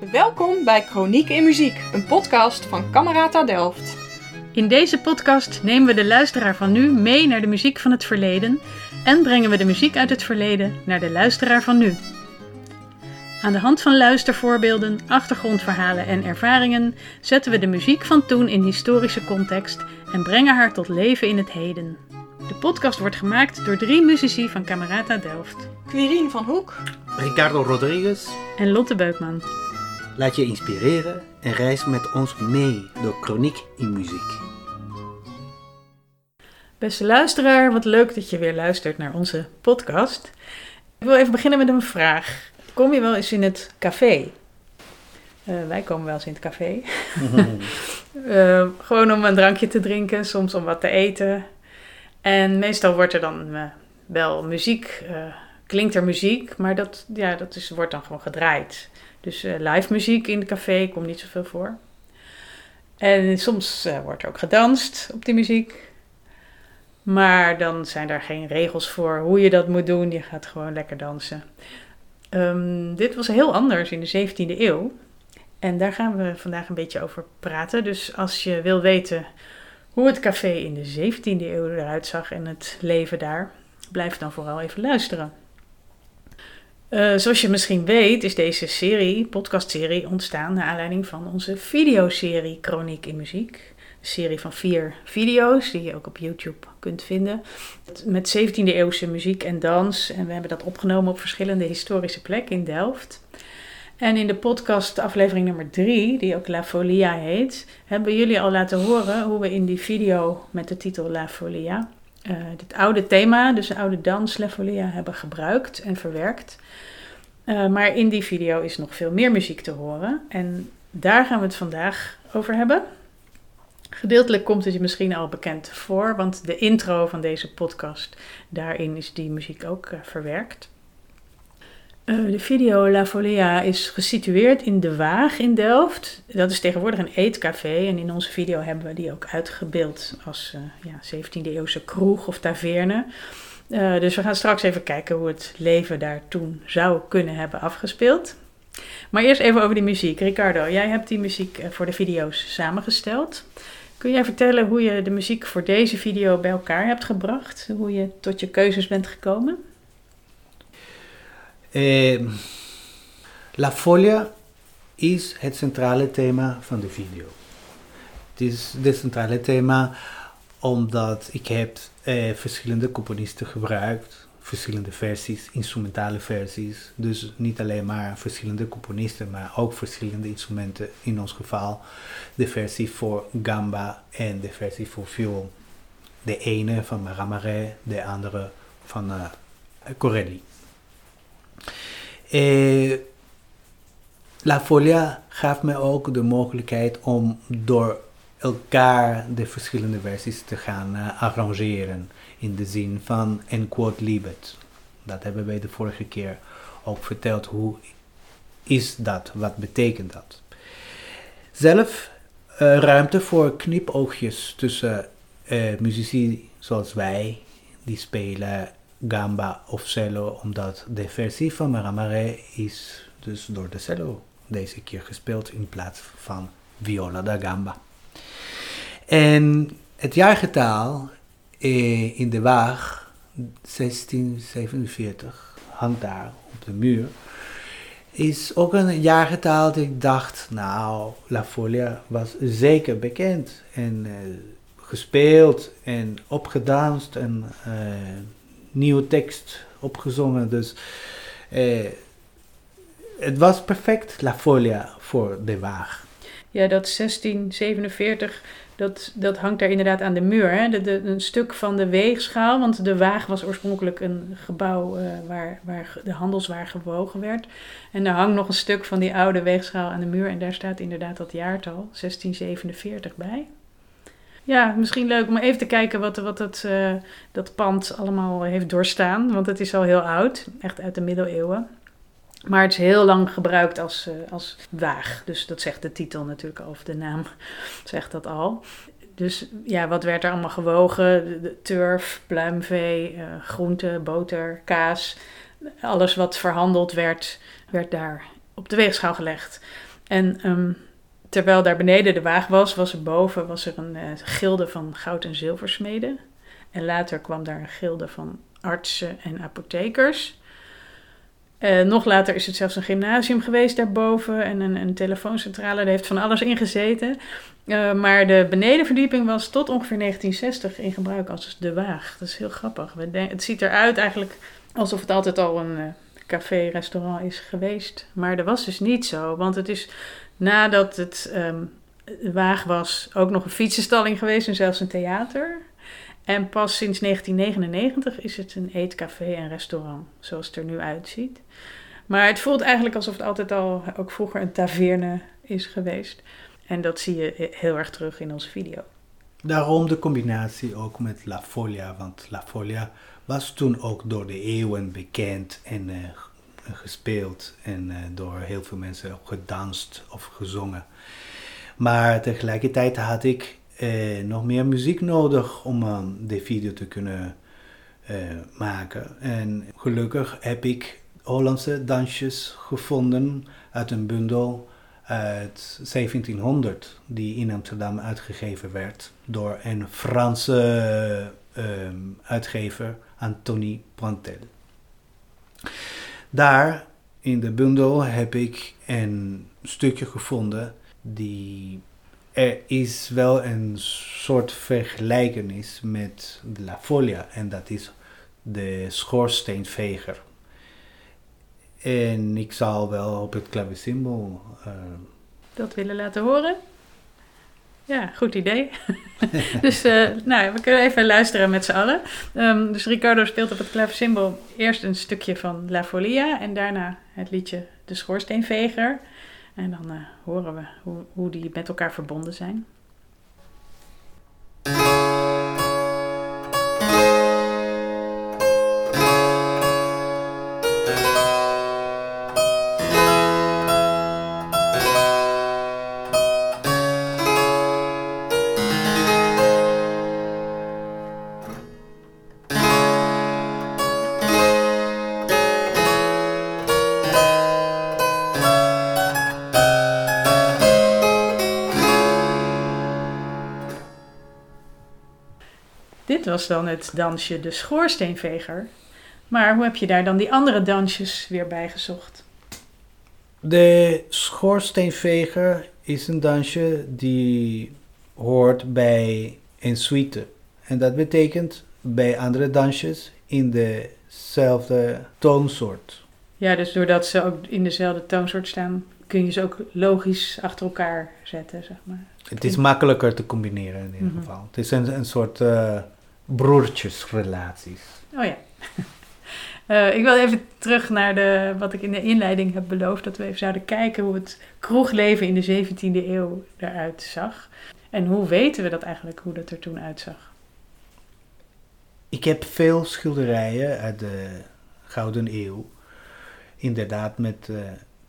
Welkom bij Chroniek in Muziek, een podcast van Camerata Delft. In deze podcast nemen we de luisteraar van nu mee naar de muziek van het verleden en brengen we de muziek uit het verleden naar de luisteraar van nu. Aan de hand van luistervoorbeelden, achtergrondverhalen en ervaringen zetten we de muziek van toen in historische context en brengen haar tot leven in het heden. De podcast wordt gemaakt door drie muzici van Camerata Delft Quirine van Hoek, Ricardo Rodriguez. en Lotte Beukman. Laat je inspireren en reis met ons mee door Chroniek in Muziek. Beste luisteraar, wat leuk dat je weer luistert naar onze podcast. Ik wil even beginnen met een vraag. Kom je wel eens in het café? Eh, wij komen wel eens in het café. Eh, gewoon om een drankje te drinken, soms om wat te eten. En meestal wordt er dan eh, wel muziek, klinkt er muziek, maar dat, ja, dat is, wordt dan gewoon gedraaid. Dus eh, live muziek in het café komt niet zoveel voor. En soms eh, wordt er ook gedanst op die muziek. Maar dan zijn er geen regels voor hoe je dat moet doen. Je gaat gewoon lekker dansen. Ehm, dit was heel anders in de 17e eeuw. En daar gaan we vandaag een beetje over praten. Dus als je wil weten hoe het café in de 17e eeuw eruit zag en het leven daar, blijf dan vooral even luisteren. Eh, zoals je misschien weet, is deze serie, podcastserie, ontstaan naar aanleiding van onze videoserie Chroniek in Muziek. Een serie van vier video's die je ook op YouTube kunt vinden. Met 17e eeuwse muziek en dans. En we hebben dat opgenomen op verschillende historische plekken in Delft. En in de podcast aflevering nummer 3, die ook La Folia heet, hebben jullie al laten horen hoe we in die video met de titel La Folia eh dit oude thema, dus de oude dans La Folia, hebben gebruikt en verwerkt. Eh, maar in die video is nog veel meer muziek te horen. En daar gaan we het vandaag over hebben. Gedeeltelijk komt het je misschien al bekend voor, want de intro van deze podcast, daarin is die muziek ook eh, verwerkt. Eh, de video La Folia is gesitueerd in De Waag in Delft. Dat is tegenwoordig een eetcafé en in onze video hebben we die ook uitgebeeld als eh, ja, 17e eeuwse kroeg of taverne. Eh, dus we gaan straks even kijken hoe het leven daar toen zou kunnen hebben afgespeeld. Maar eerst even over die muziek. Ricardo, jij hebt die muziek voor de video's samengesteld. Kun jij vertellen hoe je de muziek voor deze video bij elkaar hebt gebracht? Hoe je tot je keuzes bent gekomen? Eh, La Folia is het centrale thema van de video. Het is het centrale thema omdat ik heb eh, verschillende componisten gebruikt, verschillende versies, instrumentale versies. Dus niet alleen maar verschillende componisten, maar ook verschillende instrumenten. In ons geval de versie voor gamba en de versie voor viool. De ene van Maramare, de andere van eh, Corelli. Eh, La Folia gaf me ook de mogelijkheid om door elkaar de verschillende versies te gaan eh, arrangeren. In de zin van en quote libet. Dat hebben wij de vorige keer ook verteld. Hoe is dat? Wat betekent dat? Zelf eh, ruimte voor knipoogjes tussen eh, muzici zoals wij, die spelen gamba of cello, omdat de versie van Maramare is dus door de cello deze keer gespeeld in plaats van viola da gamba. En het jaargetaal eh, in de Waag, 1647, hangt daar op de muur, is ook een jaargetaal dat ik dacht, nou, La Folia was zeker bekend en eh, gespeeld en opgedanst en eh, nieuwe tekst opgezongen. Dus eh, het was perfect La Folia voor de Waag. Ja, dat 1647, dat, dat hangt daar inderdaad aan de muur. Hè? Een stuk van de weegschaal, want de waag was oorspronkelijk een gebouw eh, waar, waar de handelswaar gewogen werd. En daar hangt nog een stuk van die oude weegschaal aan de muur en daar staat inderdaad dat jaartal, 1647, bij. Ja, misschien leuk om even te kijken wat, wat het, eh, dat pand allemaal heeft doorstaan, want het is al heel oud, echt uit de middeleeuwen. Maar het is heel lang gebruikt als, eh, als waag. Dus dat zegt de titel natuurlijk of de naam zegt dat al. Dus ja, wat werd er allemaal gewogen? De, turf, pluimvee, eh groente, boter, kaas. Alles wat verhandeld werd, werd daar op de weegschaal gelegd. En ehm, terwijl daar beneden de waag was, was er boven was er een uh, gilde van goud- en zilversmeden. En later kwam daar een gilde van artsen en apothekers. Uh, nog later is het zelfs een gymnasium geweest daarboven en een, een telefooncentrale. Daar heeft van alles in gezeten. Uh, maar de benedenverdieping was tot ongeveer 1960 in gebruik als de waag. Dat is heel grappig. Het ziet eruit eigenlijk alsof het altijd al een café, restaurant is geweest. Maar dat was dus niet zo. Want het is nadat het um, waag was ook nog een fietsenstalling geweest en zelfs een theater. En pas sinds 1999 is het een eetcafé en restaurant, zoals het er nu uitziet. Maar het voelt eigenlijk alsof het altijd al ook vroeger een taverne is geweest. En dat zie je heel erg terug in onze video. Daarom de combinatie ook met La Folia, want La Folia was toen ook door de eeuwen bekend en uh, gespeeld en uh, door heel veel mensen gedanst of gezongen. Maar tegelijkertijd had ik uh, nog meer muziek nodig om uh, de video te kunnen maken. En gelukkig heb ik Hollandse dansjes gevonden uit een bundel uit 1700 die in Amsterdam uitgegeven werd door een Franse uitgever, Anthony Pointel. Daar in de bundel heb ik een stukje gevonden die er is wel een soort vergelijkenis met La Folia en dat is de schoorsteenveger. En ik zal wel op het klavecimbal uh, dat willen laten horen. Ja, goed idee. dus uh, nou, we kunnen even luisteren met z'n allen. Um, dus Ricardo speelt op het klavecimbal eerst een stukje van La Folia en daarna het liedje De Schoorsteenveger. En dan uh, horen we hoe, hoe die met elkaar verbonden zijn. Was dan het dansje De Schoorsteenveger. Maar hoe heb je daar dan die andere dansjes weer bij gezocht? De Schoorsteenveger is een dansje die hoort bij een suite. En dat betekent bij andere dansjes in dezelfde toonsoort. Ja, dus doordat ze ook in dezelfde toonsoort staan, kun je ze ook logisch achter elkaar zetten, zeg maar. Het is makkelijker te combineren in ieder mm -hmm. geval. Het is een, een soort uh, broertjesrelaties. Oh ja. uh, ik wil even terug naar de, wat ik in de inleiding heb beloofd. Dat we even zouden kijken hoe het kroegleven in de 17e eeuw eruit zag. En hoe weten we dat eigenlijk, hoe dat er toen uitzag? Ik heb veel schilderijen uit de Gouden Eeuw. Inderdaad met uh,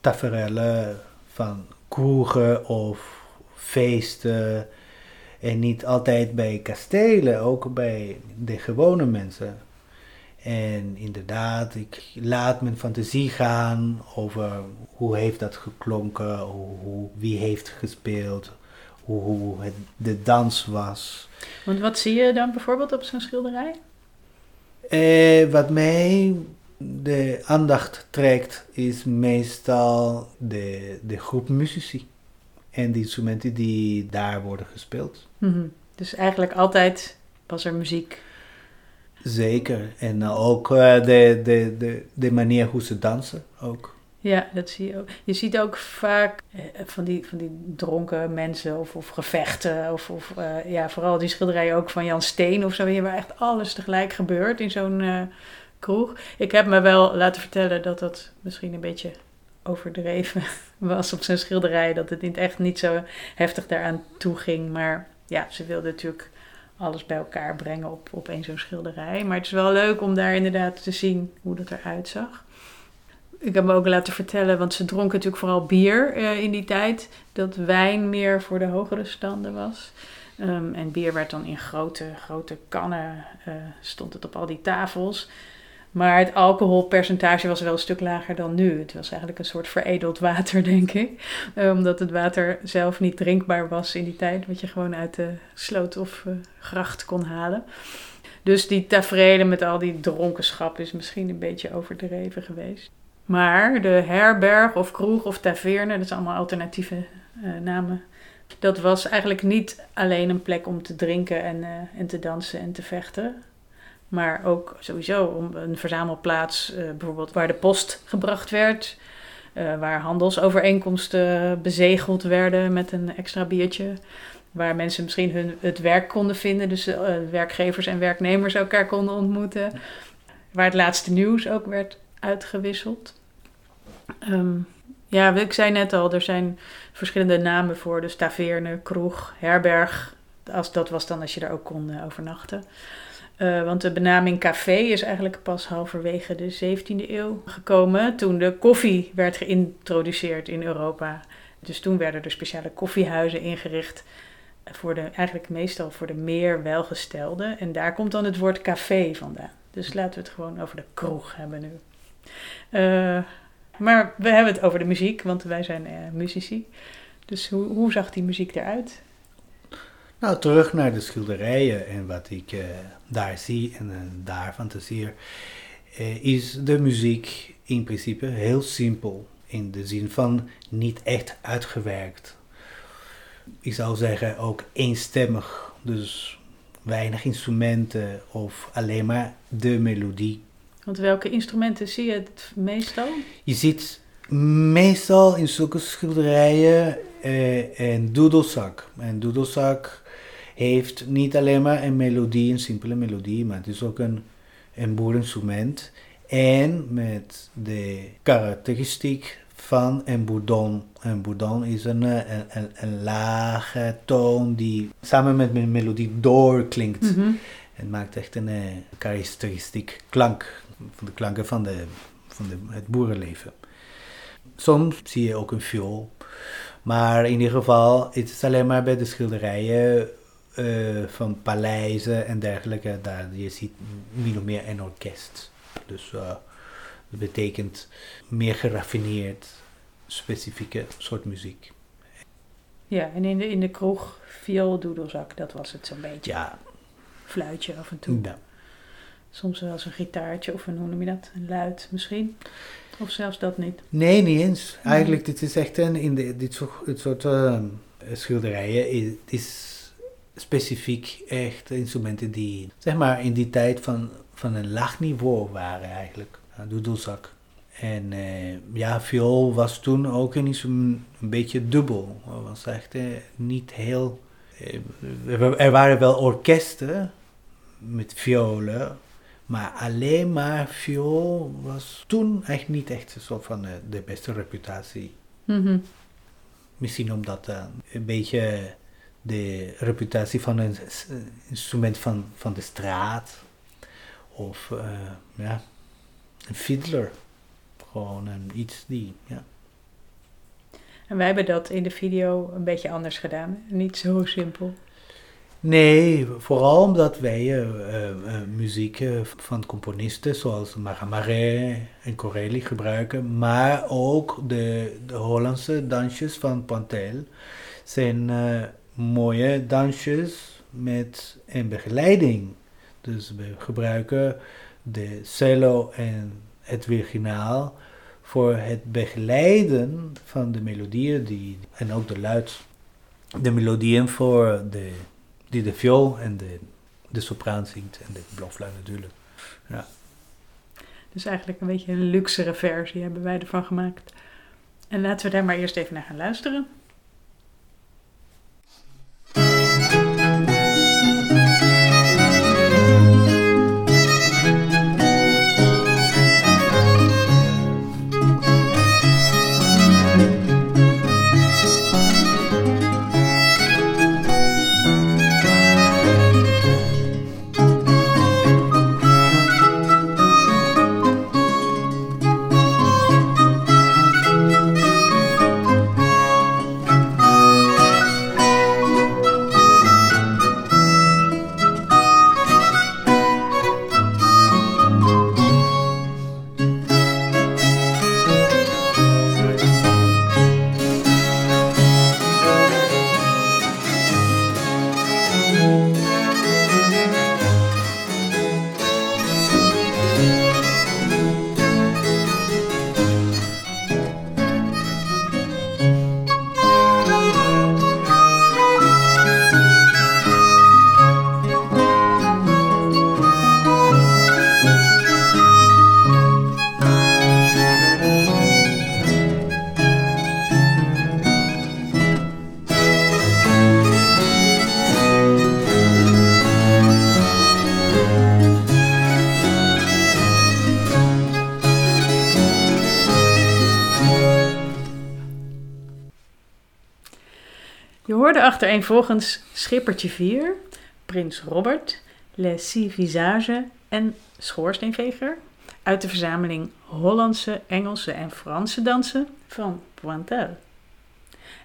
taferellen van kroegen of feesten. En niet altijd bij kastelen, ook bij de gewone mensen. En inderdaad, ik laat mijn fantasie gaan over hoe heeft dat geklonken, hoe, wie heeft gespeeld, hoe, hoe het, de dans was. Want wat zie je dan bijvoorbeeld op zo'n schilderij? Eh, wat mij de aandacht trekt, is meestal de, de groep muzici en de instrumenten die daar worden gespeeld. Mm -hmm. Dus eigenlijk altijd was er muziek. Zeker. En ook uh, de, de, de, de manier hoe ze dansen ook. Ja, dat zie je ook. Je ziet ook vaak eh, van, die, van die dronken mensen of, of gevechten. Of, of uh, ja, vooral die schilderijen ook van Jan Steen of zo. Waar echt alles tegelijk gebeurt in zo'n uh, kroeg. Ik heb me wel laten vertellen dat dat misschien een beetje overdreven was op zijn schilderij. Dat het niet echt niet zo heftig daaraan toe ging. Maar ja, ze wilde natuurlijk alles bij elkaar brengen op, op één zo'n schilderij. Maar het is wel leuk om daar inderdaad te zien hoe dat eruit zag. Ik heb me ook laten vertellen, want ze dronken natuurlijk vooral bier uh, in die tijd, dat wijn meer voor de hogere standen was. Um, en bier werd dan in grote, grote kannen, uh, stond het op al die tafels. Maar het alcoholpercentage was wel een stuk lager dan nu. Het was eigenlijk een soort veredeld water, denk ik. Eh, omdat het water zelf niet drinkbaar was in die tijd. Wat je gewoon uit de sloot of uh, gracht kon halen. Dus die tafereelen met al die dronkenschap is misschien een beetje overdreven geweest. Maar de herberg of kroeg of taverne, dat zijn allemaal alternatieve uh, namen. Dat was eigenlijk niet alleen een plek om te drinken en, en te dansen en te vechten. Maar ook sowieso om een verzamelplaats, uh, bijvoorbeeld waar de post gebracht werd. waar handelsovereenkomsten bezegeld werden met een extra biertje. Waar mensen misschien hun, het werk konden vinden. Dus werkgevers en werknemers elkaar konden ontmoeten. Waar het laatste nieuws ook werd uitgewisseld. Um, ja, ik zei net al, er zijn verschillende namen voor. Dus taverne, kroeg, herberg. Als, dat was dan als je daar ook kon overnachten. Uh, want de benaming café is eigenlijk pas halverwege de 17e eeuw gekomen. Toen de koffie werd geïntroduceerd in Europa. Dus toen werden er speciale koffiehuizen ingericht. Voor de, eigenlijk meestal voor de meer welgestelden. En daar komt dan het woord café vandaan. Dus laten we het gewoon over de kroeg hebben nu. Uh, maar we hebben het over de muziek, want wij zijn uh, muzici. Dus hoe, hoe zag die muziek eruit? Nou, terug naar de schilderijen en wat ik uh, daar zie en uh, daar fantaseer, is de muziek in principe heel simpel. In de zin van niet echt uitgewerkt. Ik zou zeggen ook eenstemmig. Dus weinig instrumenten of alleen maar de melodie want welke instrumenten zie je het meestal? Je ziet meestal in zulke schilderijen uh, een doedelzak. En doedelzak heeft niet alleen maar een melodie, een simpele melodie, maar het is ook een, een boerinstrument. En met de karakteristiek van een bourdon. Een bourdon is een, eh, een, een, een lage toon die samen met een melodie doorklinkt. Mm -hmm. Het maakt echt een, eh, karakteristiek klank van de klanken van, de, van de, het boerenleven. Soms zie je ook een viool, maar in ieder geval het is alleen maar bij de schilderijen uh, van paleizen en dergelijke. Daar je ziet min of meer een orkest. Dus uh, dat betekent meer geraffineerd, specifieke soort muziek. Ja, en in de, in de kroeg, viool, doedelzak, dat was het zo'n beetje. Ja. Fluitje af en toe. Ja. Soms wel eens een gitaartje of een, hoe noem je dat, een luid misschien. Of zelfs dat niet. Nee, niet eens. Eigenlijk, dit is echt een, in de, dit soort, dit soort uh, schilderijen, is, is specifiek echt instrumenten die, zeg maar, in die tijd van, van een laag niveau waren eigenlijk. Doedelzak. En uh, ja, viool was toen ook een, een, beetje dubbel. Het was echt uh, niet heel... er waren wel orkesten met violen, maar alleen maar viool was toen echt niet echt soort van de, de beste reputatie. Mm -hmm. Misschien omdat uh, een beetje de reputatie van een instrument van, van de straat. Of uh, ja, een fiddler. Gewoon een, iets die, ja. En wij hebben dat in de video een beetje anders gedaan. Niet zo simpel. Nee, vooral omdat wij uh, uh, muziek van componisten zoals Maramaret en Corelli gebruiken, maar ook de, de Hollandse dansjes van Pantel zijn mooie dansjes met een begeleiding. Dus we gebruiken de cello en het virginaal voor het begeleiden van de melodieën die, en ook de luid. De melodieën voor de die de viool en de, de sopraan zingt en de blofluit natuurlijk. Ja. Dus eigenlijk een beetje een luxere versie hebben wij ervan gemaakt. En laten we daar maar eerst even naar gaan luisteren. Achtereenvolgens Schippertje 4, Prins Robert, Les Six Visages en Schoorsteenveger uit de verzameling Hollandse, Engelse en Franse dansen van Pointel.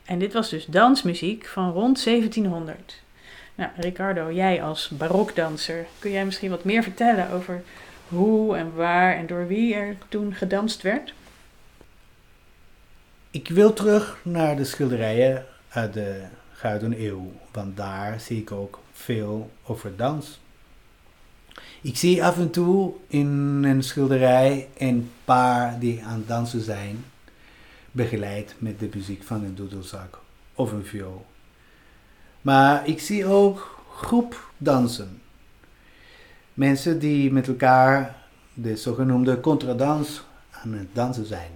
En dit was dus dansmuziek van rond 1700. Nou, Ricardo, jij als barokdanser, kun jij misschien wat meer vertellen over hoe en waar en door wie er toen gedanst werd? Ik wil terug naar de schilderijen uit de Gouden Eeuw, want daar zie ik ook veel over dans. Ik zie af en toe in een schilderij een paar die aan het dansen zijn, begeleid met de muziek van een doedelzak of een viool. Maar ik zie ook groep dansen. Mensen die met elkaar de zogenoemde contradans aan het dansen zijn.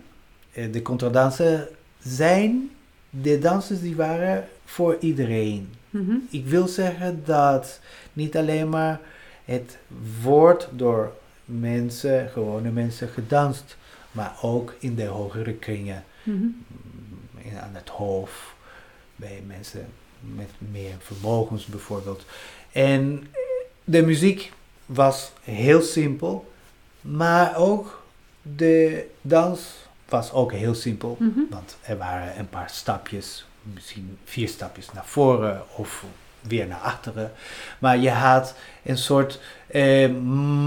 Eh, de contradansen zijn de dansers die waren voor iedereen. Mhm. Ik wil zeggen dat niet alleen maar het wordt door mensen, gewone mensen gedanst, maar ook in de hogere kringen, Mhm. in- aan het hoofd, bij mensen met meer vermogens bijvoorbeeld. En de muziek was heel simpel, maar ook de dans was ook heel simpel. Want er waren een paar stapjes, misschien vier stapjes naar voren of weer naar achteren. Maar je had een soort eh,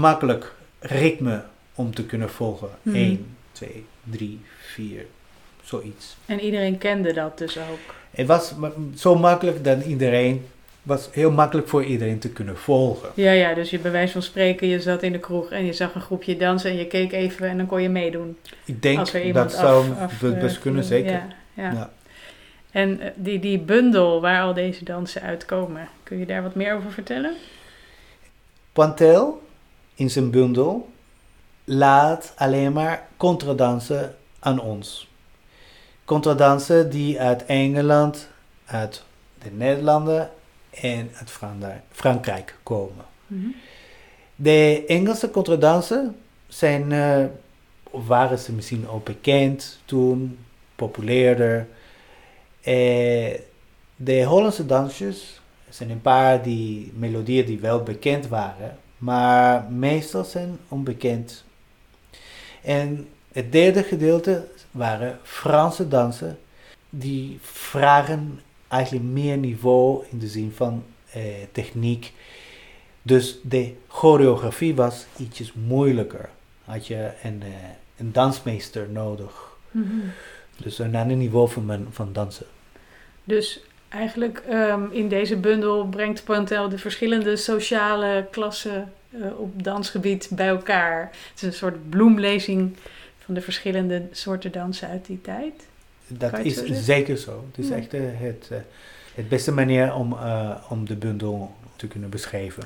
makkelijk ritme om te kunnen volgen. Mhm. 1, 2, 3, 4, zoiets. En iedereen kende dat dus ook. Het was zo makkelijk dat iedereen, was heel makkelijk voor iedereen te kunnen volgen. Ja, ja, dus je bij wijze van spreken, je zat in de kroeg en je zag een groepje dansen en je keek even en dan kon je meedoen. Ik denk dat zou eh, best kunnen, zeker. Ja, ja. Ja. En eh, die, die bundel waar al deze dansen uitkomen, kun je daar wat meer over vertellen? Pointel in zijn bundel laat alleen maar contradansen aan ons. Contradansen die uit Engeland, uit de Nederlanden en uit Franda- Frankrijk komen. Mhm. De Engelse contradansen zijn, eh, waren ze misschien ook bekend toen, populairder. Eh, de Hollandse dansjes, zijn een paar die, melodieën die wel bekend waren, maar meestal zijn onbekend. En het derde gedeelte waren Franse dansen, die vragen eigenlijk meer niveau in de zin van eh, techniek. Dus de choreografie was ietsjes moeilijker. Had je een, eh, een dansmeester nodig. Mhm. Dus een ander niveau van, van dansen. Dus eigenlijk ehm, in deze bundel brengt Pointel de verschillende sociale klassen eh, op dansgebied bij elkaar. Het is een soort bloemlezing van de verschillende soorten dansen uit die tijd. Dat is zo zeker zo. Het is Ja. echt eh, het, eh, het beste manier om, eh, om de bundel te kunnen beschrijven.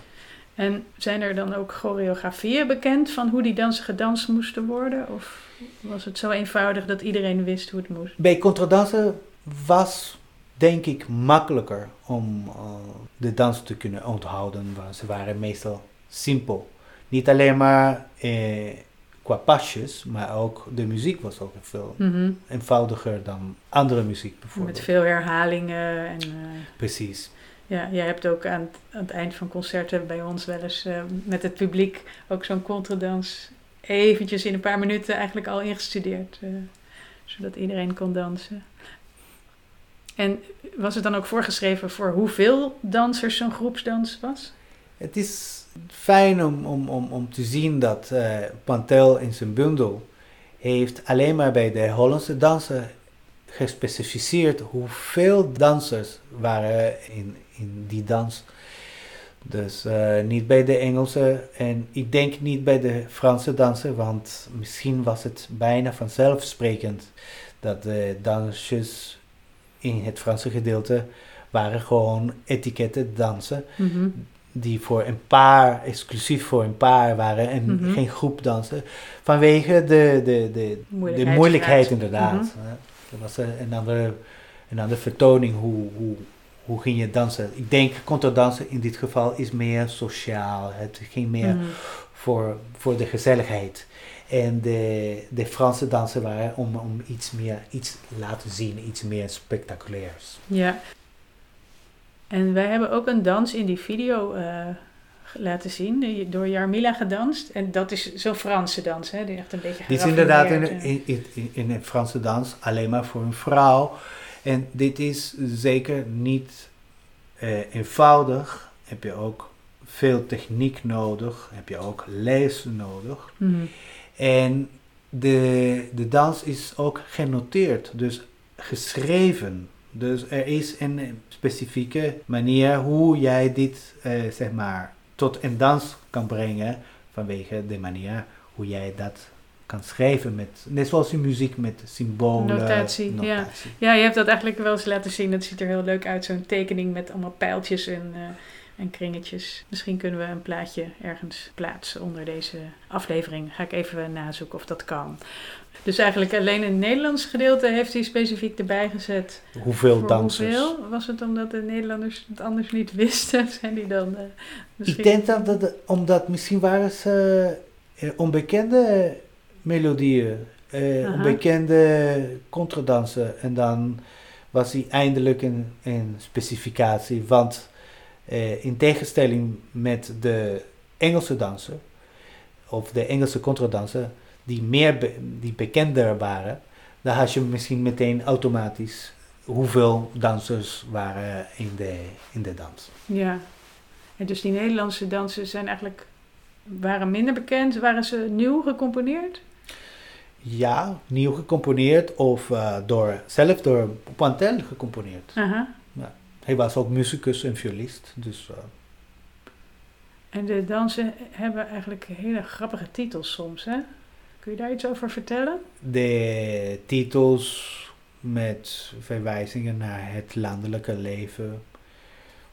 En zijn er dan ook choreografieën bekend van hoe die dansen gedanst moesten worden? Of was het zo eenvoudig dat iedereen wist hoe het moest? Bij contradansen was denk ik makkelijker om de dans te kunnen onthouden. Want ze waren meestal simpel. Niet alleen maar eh, qua pasjes, maar ook de muziek was ook veel Mhm. eenvoudiger dan andere muziek bijvoorbeeld. Met veel herhalingen. En, eh, Precies. ja, jij hebt ook aan het, aan het eind van concerten bij ons wel eens eh, met het publiek ook zo'n contradans eventjes in een paar minuten eigenlijk al ingestudeerd. eh, zodat iedereen kon dansen. En was het dan ook voorgeschreven voor hoeveel dansers zo'n groepsdans was? Het is fijn om, om, om, om te zien dat eh Pantel in zijn bundel heeft alleen maar bij de Hollandse dansen gespecificeerd hoeveel dansers waren in, in die dans. Dus eh, niet bij de Engelse en ik denk niet bij de Franse dansen, want misschien was het bijna vanzelfsprekend dat de dansjes in het Franse gedeelte waren gewoon etiketten dansen Mhm. Die voor een paar, exclusief voor een paar waren en Mhm. geen groepdansen. Vanwege de, de, de, de Moeilijkheidsgraad. moeilijkheid inderdaad. Mhm. hè. Er was een, een, andere, een andere vertoning hoe, hoe, hoe ging je dansen. Ik denk contradansen in dit geval is meer sociaal. Het ging meer Mhm. voor, voor de gezelligheid. En de, de Franse dansen waren om, om iets meer iets laten zien, iets meer spectaculairs. Ja. En wij hebben ook een dans in die video eh, laten zien, door Jarmila gedanst. En dat is zo'n Franse dans, hè? Die echt een beetje Dit is inderdaad in, in, in, in een Franse dans alleen maar voor een vrouw. En dit is zeker niet eh, eenvoudig. Heb je ook veel techniek nodig. Heb je ook les nodig. Mhm. En de, de dans is ook genoteerd, dus geschreven. Dus er is een specifieke manier hoe jij dit, eh, zeg maar, tot een dans kan brengen. Vanwege de manier hoe jij dat kan schrijven. Met, net zoals in muziek met symbolen. Notatie, ja. notatie. Ja, je hebt dat eigenlijk wel eens laten zien. Dat ziet er heel leuk uit, zo'n tekening met allemaal pijltjes en, eh, en kringetjes. Misschien kunnen we een plaatje ergens plaatsen onder deze aflevering. Ga ik even nazoeken of dat kan. Dus eigenlijk alleen in het Nederlands gedeelte heeft hij specifiek erbij gezet. Hoeveel Voor dansers? Hoeveel? Was het omdat de Nederlanders het anders niet wisten? Zijn die dan eh, misschien... Ik denk dat het, omdat misschien waren ze eh, onbekende melodieën, eh, Aha. onbekende contradansen. En dan was hij eindelijk een, een specificatie. Want eh, in tegenstelling met de Engelse dansen, of de Engelse contradansen, die meer be- die bekender waren, dan had je misschien meteen automatisch hoeveel dansers waren in de, in de dans. Ja. En dus die Nederlandse dansen zijn eigenlijk... Waren minder bekend? Waren ze nieuw gecomponeerd? Ja, nieuw gecomponeerd of eh, door, zelf door Pantel gecomponeerd. Aha. Hij was ook muzikus en violist, dus eh, En de dansen hebben eigenlijk hele grappige titels soms, hè? Kun je daar iets over vertellen? de titels met verwijzingen naar het landelijke leven,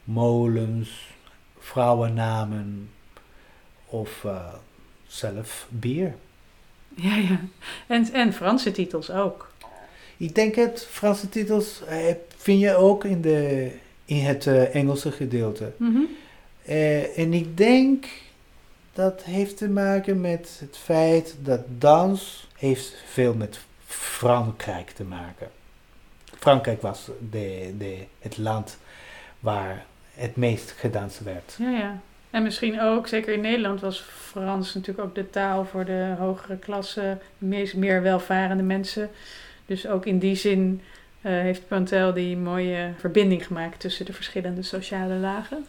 molens, vrouwennamen of eh, zelf bier. Ja, ja. En, en Franse titels ook. Ik denk het Franse titels eh, vind je ook in, de, in het eh, Engelse gedeelte. Mhm. En ik denk dat heeft te maken met het feit dat dans heeft veel met Frankrijk te maken. Frankrijk was de, de, het land waar het meest gedanst werd. Ja, ja. En misschien ook, zeker in Nederland was Frans natuurlijk ook de taal voor de hogere klasse, meer welvarende mensen. Dus ook in die zin eh, heeft Pantel die mooie verbinding gemaakt tussen de verschillende sociale lagen.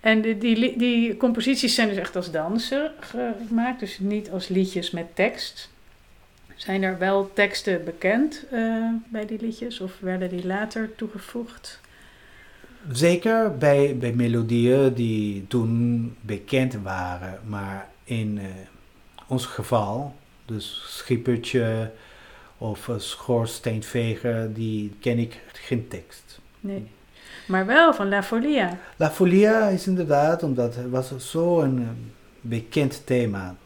En die, die, composities zijn dus echt als dansen gemaakt, dus niet als liedjes met tekst. Zijn er wel teksten bekend eh, bij die liedjes of werden die later toegevoegd? Zeker bij, bij melodieën die toen bekend waren, maar in eh, ons geval, dus Schippertje of eh, Schoorsteenveger, die ken ik geen tekst. Nee. Maar wel van La Folia. La Folia is inderdaad, omdat het was zo'n eh, bekend thema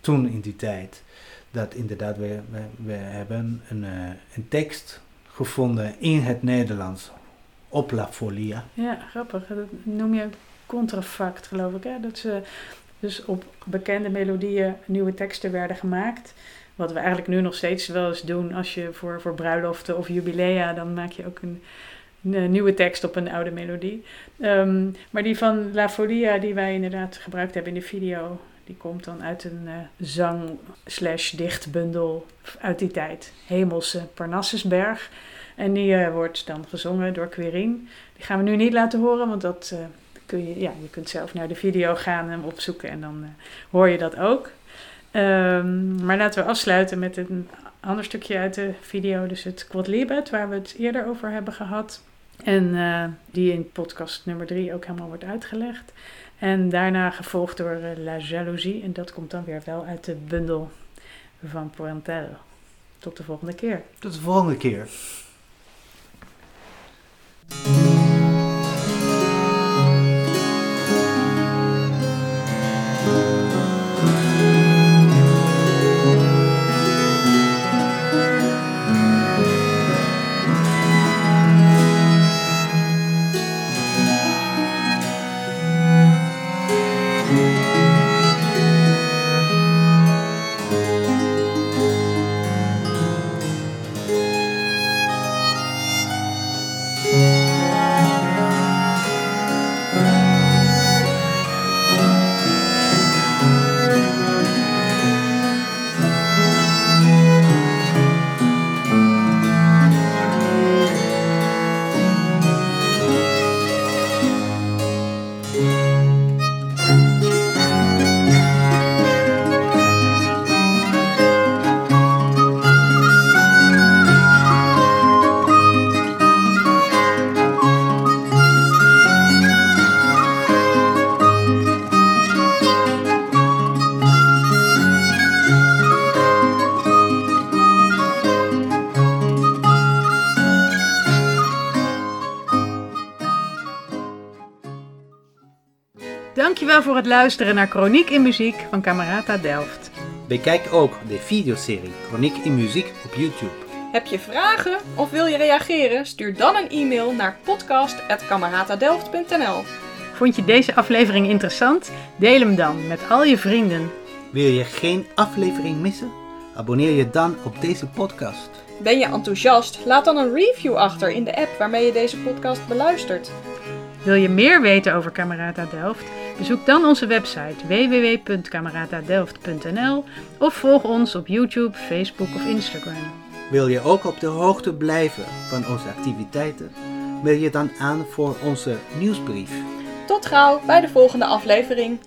toen in die tijd, dat inderdaad we, we, we hebben een, eh, een tekst gevonden in het Nederlands op La Folia. Ja, grappig. Dat noem je contrafact, geloof ik. Hè? Dat ze dus op bekende melodieën nieuwe teksten werden gemaakt. Wat we eigenlijk nu nog steeds wel eens doen als je voor, voor bruiloften of jubilea, dan maak je ook een, nieuwe tekst op een oude melodie. Ehm, maar die van La Folia, die wij inderdaad gebruikt hebben in de video, die komt dan uit een eh, zang-slash-dichtbundel uit die tijd. Hemelse Parnassusberg. En die eh, wordt dan gezongen door Querien. Die gaan we nu niet laten horen, want dat eh, kun je, ja, je kunt zelf naar de video gaan en opzoeken en dan eh, hoor je dat ook. Ehm, maar laten we afsluiten met een ander stukje uit de video, dus het Quodlibet, waar we het eerder over hebben gehad. En eh, die in podcast nummer 3 ook helemaal wordt uitgelegd. En daarna gevolgd door eh, La Jalousie. En dat komt dan weer wel uit de bundel van Pointel. Tot de volgende keer. Tot de volgende keer. Dankjewel voor het luisteren naar Chroniek in Muziek van Camerata Delft. Bekijk ook de videoserie Chroniek in Muziek op YouTube. Heb je vragen of wil je reageren? Stuur dan een e-mail naar podcast.cameratadelft.nl Vond je deze aflevering interessant? Deel hem dan met al je vrienden. Wil je geen aflevering missen? Abonneer je dan op deze podcast. Ben je enthousiast? Laat dan een review achter in de app waarmee je deze podcast beluistert. Wil je meer weten over Camerata Delft? Bezoek dan onze website www.cameratadelft.nl of volg ons op YouTube, Facebook of Instagram. Wil je ook op de hoogte blijven van onze activiteiten? Meld je dan aan voor onze nieuwsbrief. Tot gauw bij de volgende aflevering.